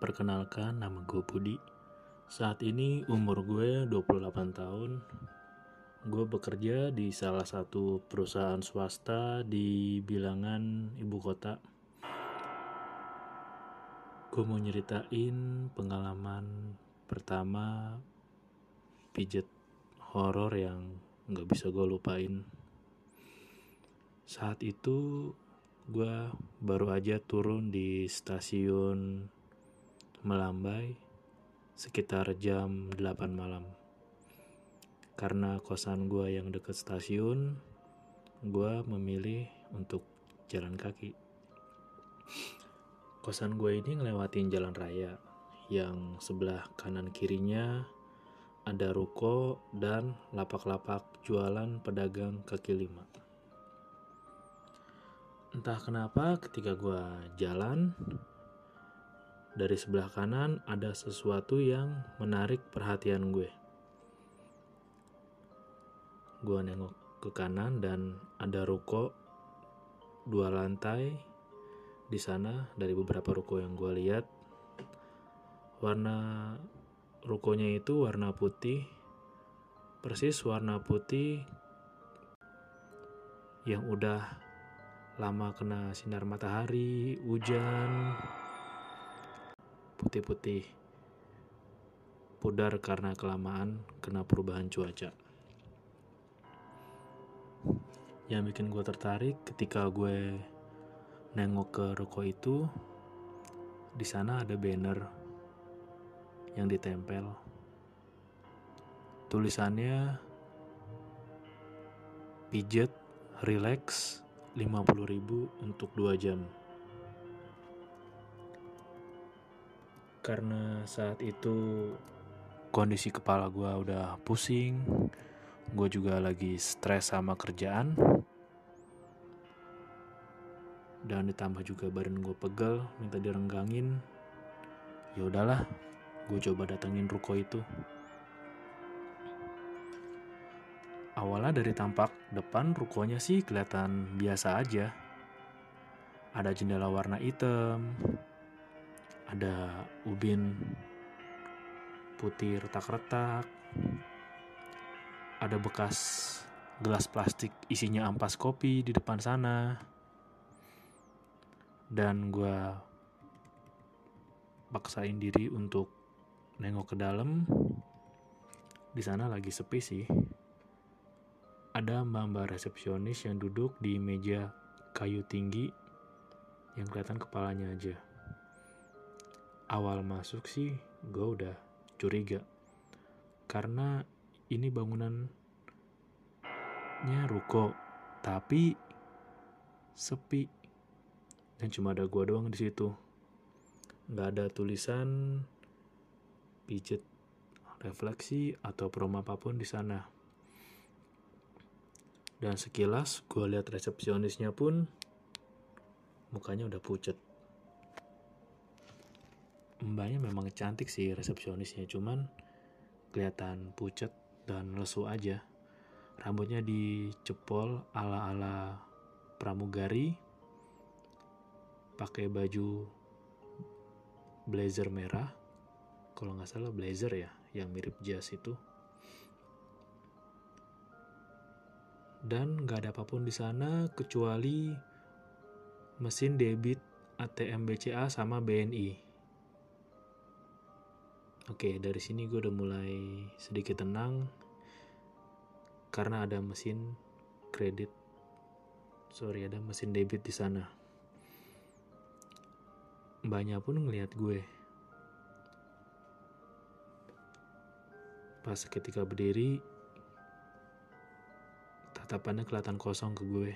perkenalkan nama gue Budi. Saat ini umur gue 28 tahun. Gue bekerja di salah satu perusahaan swasta di bilangan ibu kota. Gue mau nyeritain pengalaman pertama pijet horor yang nggak bisa gue lupain. Saat itu gue baru aja turun di stasiun Melambai sekitar jam 8 malam. Karena kosan gue yang deket stasiun, gue memilih untuk jalan kaki. Kosan gue ini ngelewatin jalan raya yang sebelah kanan kirinya ada ruko dan lapak-lapak jualan pedagang kaki lima. Entah kenapa ketika gue jalan, dari sebelah kanan ada sesuatu yang menarik perhatian gue. Gue nengok ke kanan dan ada ruko dua lantai di sana dari beberapa ruko yang gue lihat warna rukonya itu warna putih persis warna putih yang udah lama kena sinar matahari, hujan, putih-putih, pudar karena kelamaan kena perubahan cuaca. Yang bikin gue tertarik ketika gue nengok ke ruko itu, di sana ada banner yang ditempel. Tulisannya pijet relax 50.000 untuk 2 jam. Karena saat itu kondisi kepala gue udah pusing, gue juga lagi stres sama kerjaan, dan ditambah juga badan gue pegel, minta direnggangin. Ya udahlah, gue coba datengin ruko itu. Awalnya dari tampak depan rukonya sih kelihatan biasa aja. Ada jendela warna hitam, ada ubin putih retak-retak, ada bekas gelas plastik isinya ampas kopi di depan sana. Dan gue paksain diri untuk nengok ke dalam. Di sana lagi sepi sih. Ada mbak-mbak resepsionis yang duduk di meja kayu tinggi yang kelihatan kepalanya aja awal masuk sih gue udah curiga karena ini bangunannya ruko tapi sepi dan cuma ada gue doang di situ nggak ada tulisan pijet refleksi atau promo apa pun di sana. Dan sekilas gue lihat resepsionisnya pun mukanya udah pucet. Mbaknya memang cantik sih resepsionisnya, cuman kelihatan pucet dan lesu aja. Rambutnya dicepol ala-ala pramugari, pakai baju blazer merah, kalau nggak salah blazer ya yang mirip jas itu. Dan nggak ada apa pun di sana kecuali mesin debit ATM BCA sama BNI Oke, dari sini gue udah mulai sedikit tenang karena ada mesin kredit. Sorry, ada mesin debit di sana. Mbaknya pun ngeliat gue. Pas ketika berdiri, tatapannya kelihatan kosong ke gue.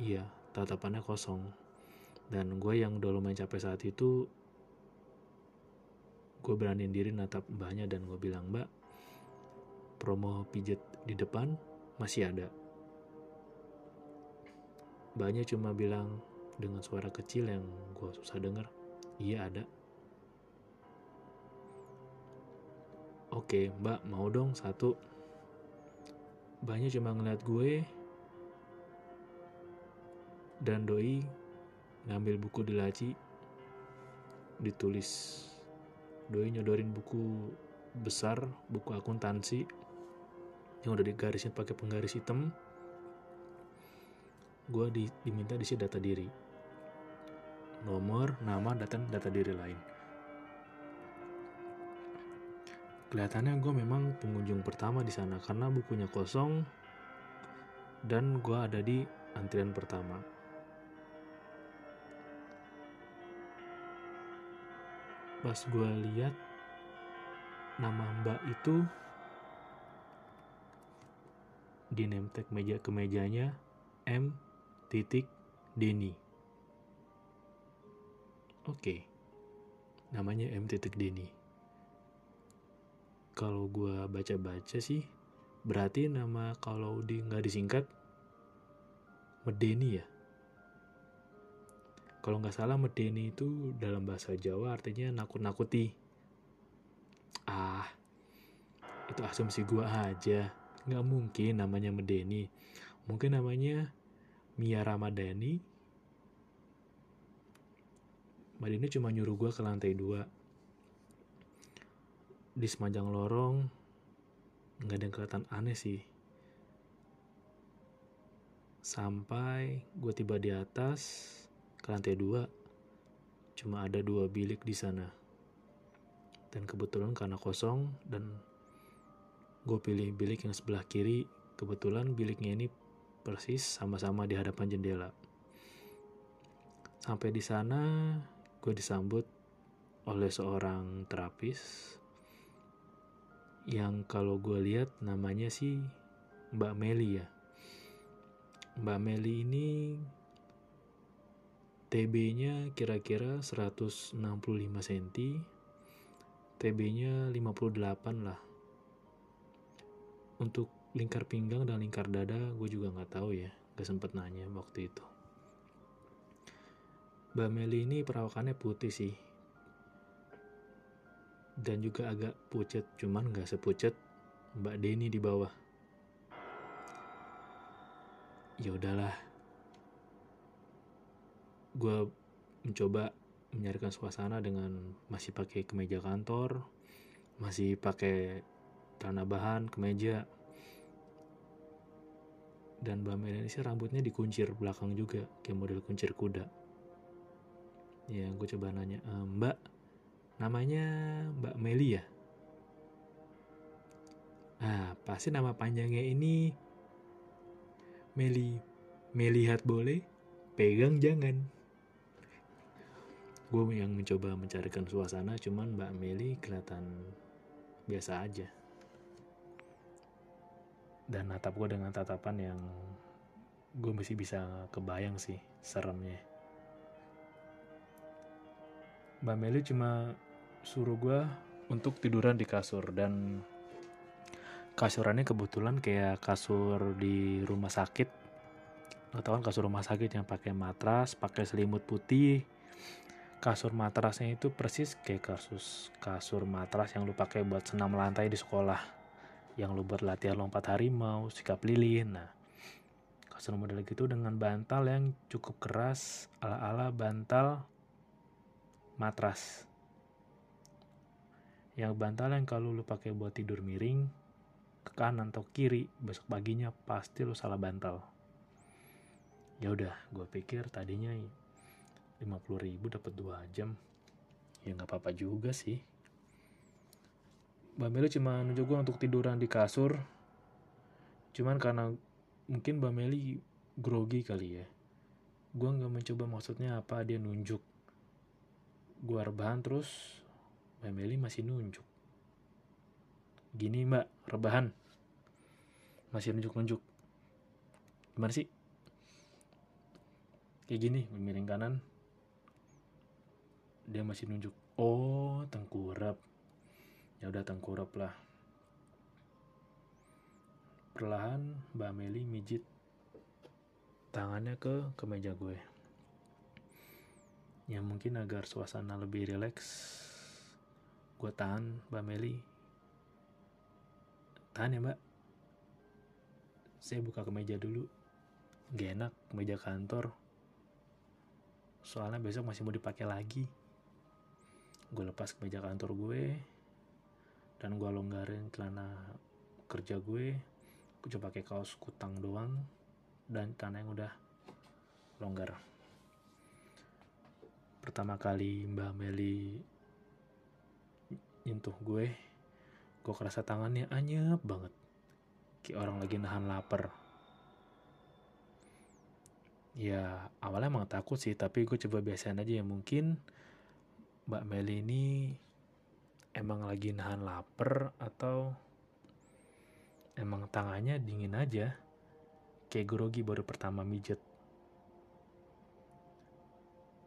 Iya, tatapannya kosong. Dan gue yang udah lumayan capek saat itu, gue beraniin diri natap mbahnya dan gue bilang, Mbak, promo pijet di depan masih ada. Mbaknya cuma bilang dengan suara kecil yang gue susah denger, iya ada. Oke, mbak mau dong satu. Mbaknya cuma ngeliat gue dan doi ngambil buku di laci ditulis. Doi nyodorin buku besar buku akuntansi yang udah digarisin pakai penggaris hitam. Gue di, diminta diisi data diri. Nomor nama data data diri lain. Kelihatannya gue memang pengunjung pertama di sana karena bukunya kosong dan gue ada di antrian pertama pas gue lihat nama mbak itu di name tag meja ke mejanya M titik Deni. Oke, namanya M titik Deni. Kalau gue baca-baca sih, berarti nama kalau di nggak disingkat Medeni ya. Kalau nggak salah Medeni itu dalam bahasa Jawa artinya nakut-nakuti. Ah, itu asumsi gua aja. Nggak mungkin namanya Medeni. Mungkin namanya Mia Ramadhani. Mbak Deni cuma nyuruh gua ke lantai dua. Di sepanjang lorong, nggak ada yang kelihatan aneh sih. Sampai gue tiba di atas, ke lantai dua cuma ada dua bilik di sana. Dan kebetulan karena kosong dan gue pilih bilik yang sebelah kiri kebetulan biliknya ini persis sama-sama di hadapan jendela. Sampai di sana gue disambut oleh seorang terapis yang kalau gue lihat namanya sih Mbak Meli ya. Mbak Meli ini TB-nya kira-kira 165 cm, TB-nya 58 lah. Untuk lingkar pinggang dan lingkar dada gue juga nggak tahu ya, gak sempet nanya waktu itu. Mbak Meli ini perawakannya putih sih, dan juga agak pucet, cuman nggak sepucet Mbak Deni di bawah. Ya udahlah, gue mencoba menyarikan suasana dengan masih pakai kemeja kantor, masih pakai tanah bahan kemeja, dan Mbak sih rambutnya dikuncir belakang juga, kayak model kuncir kuda. Ya, gue coba nanya, e, Mbak, namanya Mbak Meli ya? Ah, pasti nama panjangnya ini Meli. Melihat boleh, pegang jangan gue yang mencoba mencarikan suasana cuman Mbak Meli kelihatan biasa aja. Dan natap gue dengan tatapan yang gue masih bisa kebayang sih seremnya. Mbak Meli cuma suruh gue untuk tiduran di kasur dan kasurannya kebetulan kayak kasur di rumah sakit. Lo tau kan kasur rumah sakit yang pakai matras pakai selimut putih kasur matrasnya itu persis kayak kasus kasur matras yang lu pakai buat senam lantai di sekolah. Yang lu buat latihan lompat harimau sikap lilin nah. Kasur model gitu dengan bantal yang cukup keras ala-ala bantal matras. Yang bantal yang kalau lu pakai buat tidur miring ke kanan atau kiri besok paginya pasti lu salah bantal. Ya udah gue pikir tadinya 50 ribu dapat 2 jam. Ya nggak apa-apa juga sih. Mbak Meli cuma nunjuk gue untuk tiduran di kasur. Cuman karena mungkin Mbak Meli grogi kali ya. Gue nggak mencoba maksudnya apa dia nunjuk. Gue rebahan terus Mbak Meli masih nunjuk. Gini mbak rebahan. Masih nunjuk-nunjuk. Gimana sih? Kayak gini miring kanan dia masih nunjuk oh tengkurap. Ya udah tengkurap lah. Perlahan Mbak Meli mijit tangannya ke kemeja gue. Ya mungkin agar suasana lebih rileks gue tahan Mbak Meli. Tahan ya mbak. Saya buka kemeja dulu. Gak enak kemeja kantor. Soalnya besok masih mau dipakai lagi gue lepas kemeja kantor gue dan gue longgarin celana kerja gue. Gue coba pakai kaos kutang doang dan celana yang udah longgar. Pertama kali mbak Meli nyentuh gue gue kerasa tangannya anyep banget. Kayak orang lagi nahan lapar. Ya awalnya emang takut sih tapi gue coba biasain aja ya mungkin Mbak Meli ini emang lagi nahan lapar atau emang tangannya dingin aja? Kayak grogi baru pertama mijet.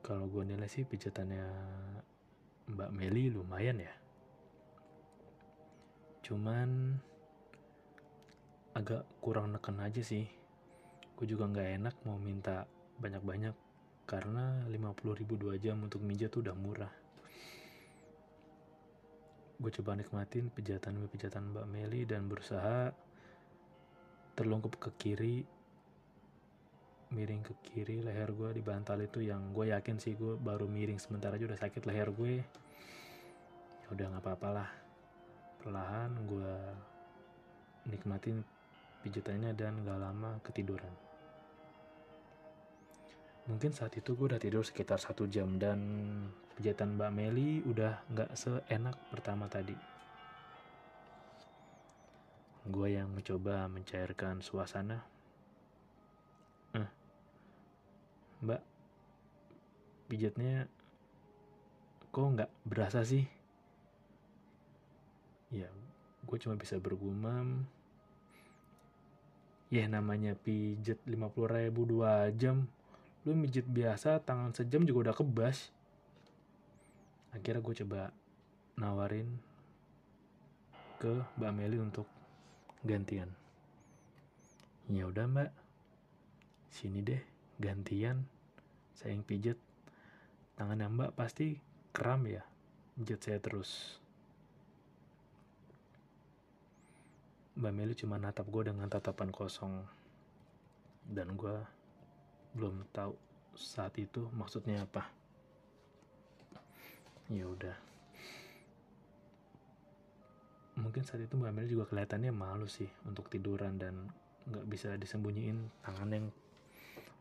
Kalau gue nilai sih pijatannya Mbak Meli lumayan ya. Cuman agak kurang neken aja sih. Gue juga nggak enak mau minta banyak-banyak karena 50 ribu dua jam untuk mijat tuh udah murah gue coba nikmatin pijatan pijatan Mbak Meli dan berusaha terlungkup ke kiri miring ke kiri leher gue di bantal itu yang gue yakin sih gue baru miring sebentar aja udah sakit leher gue. Ya udah nggak apa-apa lah. Perlahan gue nikmatin pijatannya dan gak lama ketiduran mungkin saat itu gue udah tidur sekitar satu jam dan pijatan Mbak Meli udah nggak seenak pertama tadi. Gue yang mencoba mencairkan suasana. Eh, Mbak pijatnya kok nggak berasa sih? Ya gue cuma bisa bergumam. Ya namanya pijet 50 ribu dua jam lu mijit biasa tangan sejam juga udah kebas. Akhirnya gue coba nawarin ke Mbak Meli untuk gantian. Ya udah Mbak. Sini deh gantian. Saya yang pijet tangannya Mbak pasti kram ya. Pijet saya terus. Mbak Meli cuma natap gue dengan tatapan kosong. Dan gue belum tahu saat itu maksudnya apa. Ya udah. Mungkin saat itu Mbak Meli juga kelihatannya malu sih untuk tiduran dan nggak bisa disembunyiin tangan yang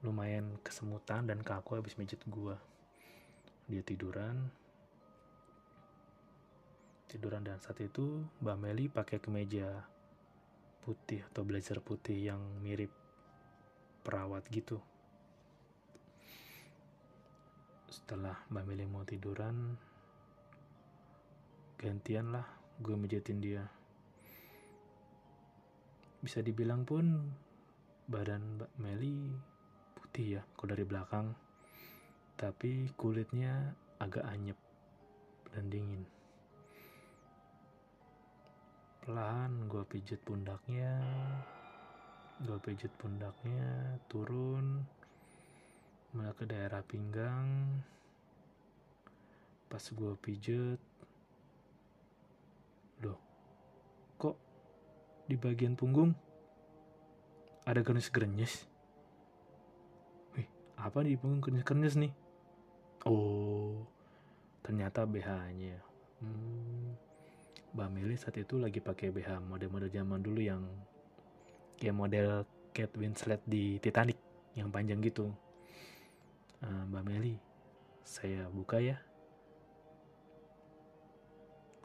lumayan kesemutan dan kaku habis mijit gua. Dia tiduran. Tiduran dan saat itu Mbak Meli pakai kemeja putih atau blazer putih yang mirip perawat gitu setelah Mbak Meli mau tiduran gantian lah gue mijetin dia. Bisa dibilang pun badan Mbak Meli putih ya kalau dari belakang. Tapi kulitnya agak anyep dan dingin. Pelan gue pijet pundaknya gue pijet pundaknya turun mulai ke daerah pinggang pas gue pijet loh kok di bagian punggung ada gernis-gernis wih apa di punggung gernis-gernis nih? Oh ternyata BH-nya hmm, Mbak Meli saat itu lagi pakai BH model-model zaman dulu yang kayak model Kate Winslet di Titanic yang panjang gitu uh, Mbak Meli, saya buka ya.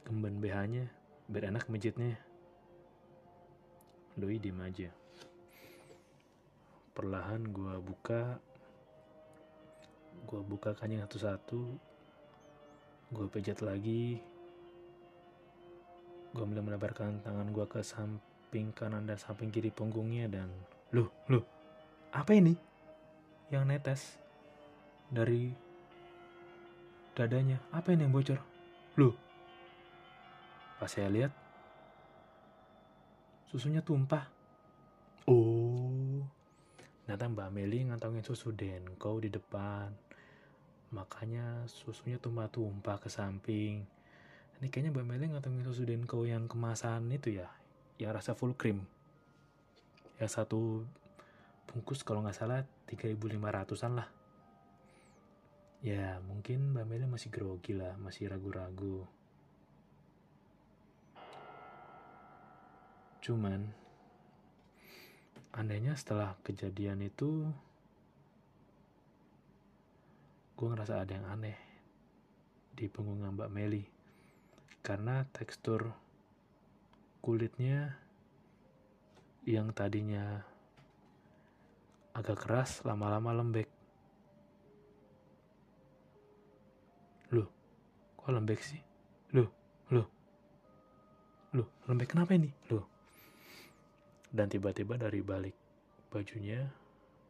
kemben BH-nya biar enak mijitnya. Doi diem aja. Perlahan gua buka, gua buka kancing satu-satu, gua pijat lagi, gua mulai melebarkan tangan gua ke samping kanan dan samping kiri punggungnya dan loh, loh, apa ini? Yang netes dari dadanya, apa ini yang bocor? Loh, pas saya lihat susunya tumpah. Oh, ternyata Mbak Meli ngantongin susu Denko di depan. Makanya susunya tumpah-tumpah ke samping. Ini kayaknya Mbak Meli ngantongin susu Denko yang kemasan itu ya, yang rasa full cream. Yang satu bungkus kalau nggak salah 3.500an lah. Ya mungkin Mbak Meli masih grogi lah, masih ragu-ragu. Cuman, anehnya setelah kejadian itu, gue ngerasa ada yang aneh di punggung Mbak Meli. Karena tekstur kulitnya yang tadinya agak keras, lama-lama lembek. Kok lembek sih? Loh, loh, loh, lembek kenapa ini? Loh, dan tiba-tiba dari balik bajunya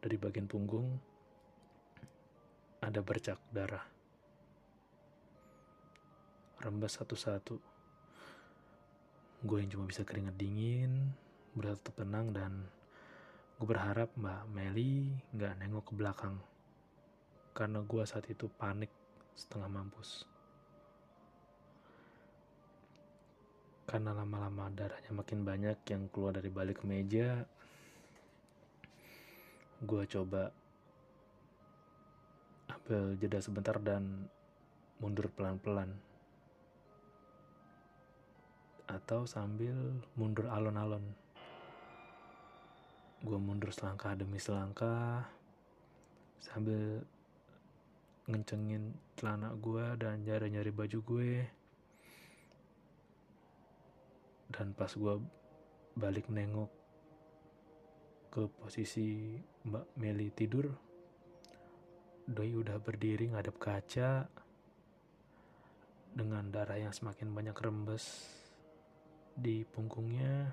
dari bagian punggung ada bercak darah. Rembes satu-satu. Gue yang cuma bisa keringat dingin berusaha tetap tenang dan gue berharap mbak Meli nggak nengok ke belakang. Karena gue saat itu panik setengah mampus karena lama-lama darahnya makin banyak yang keluar dari balik meja gue coba ambil jeda sebentar dan mundur pelan-pelan. Atau sambil mundur alon-alon. Gue mundur selangkah demi selangkah sambil ngencengin celana gue dan nyari-nyari baju gue dan pas gue balik nengok ke posisi Mbak Meli tidur Doi udah berdiri ngadep kaca dengan darah yang semakin banyak rembes di punggungnya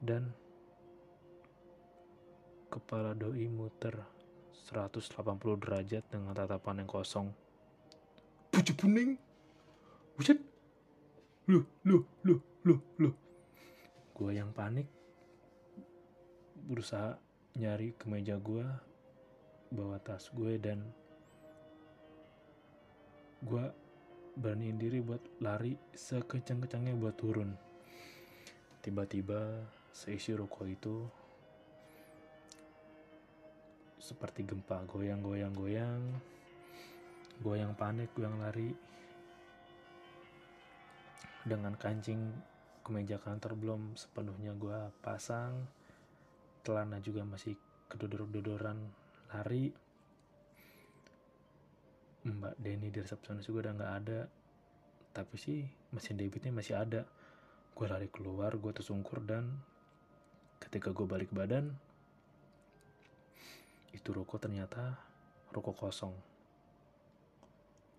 dan kepala Doi muter 180 derajat dengan tatapan yang kosong. Pucuk kuning. Buset. Loh, loh, loh loh loh gue yang panik. Berusaha nyari ke meja gue bawa tas gue dan gue beraniin diri buat lari sekencang-kencangnya buat turun. Tiba-tiba seisi ruko itu seperti gempa goyang-goyang-goyang. Gue yang panik gue yang lari dengan kancing kemeja kantor belum sepenuhnya gue pasang. Celana juga masih kedodor-dodoran lari. Mbak Denny di resepsionis juga udah nggak ada. Tapi sih mesin debitnya masih ada. Gue lari keluar gue tersungkur dan ketika gue balik badan itu ruko ternyata ruko kosong.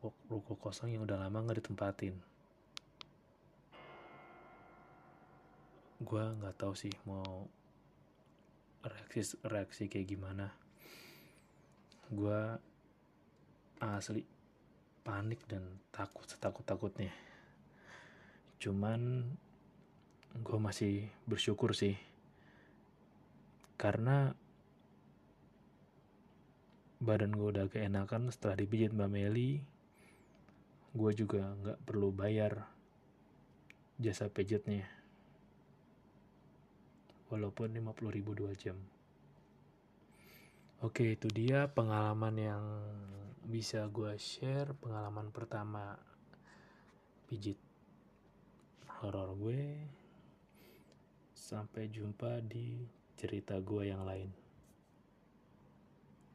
Ruko kosong yang udah lama nggak ditempatin gue nggak tahu sih mau reaksi reaksi kayak gimana. Gue asli panik dan takut setakut takutnya cuman gue masih bersyukur sih. Karena badan gue udah keenakan setelah dipijit Mbak Meli gue juga nggak perlu bayar jasa pijatnya walaupun 50 ribu 2 jam. Oke, itu dia pengalaman yang bisa gue share. Pengalaman pertama pijit horor gue. Sampai jumpa di cerita gue yang lain.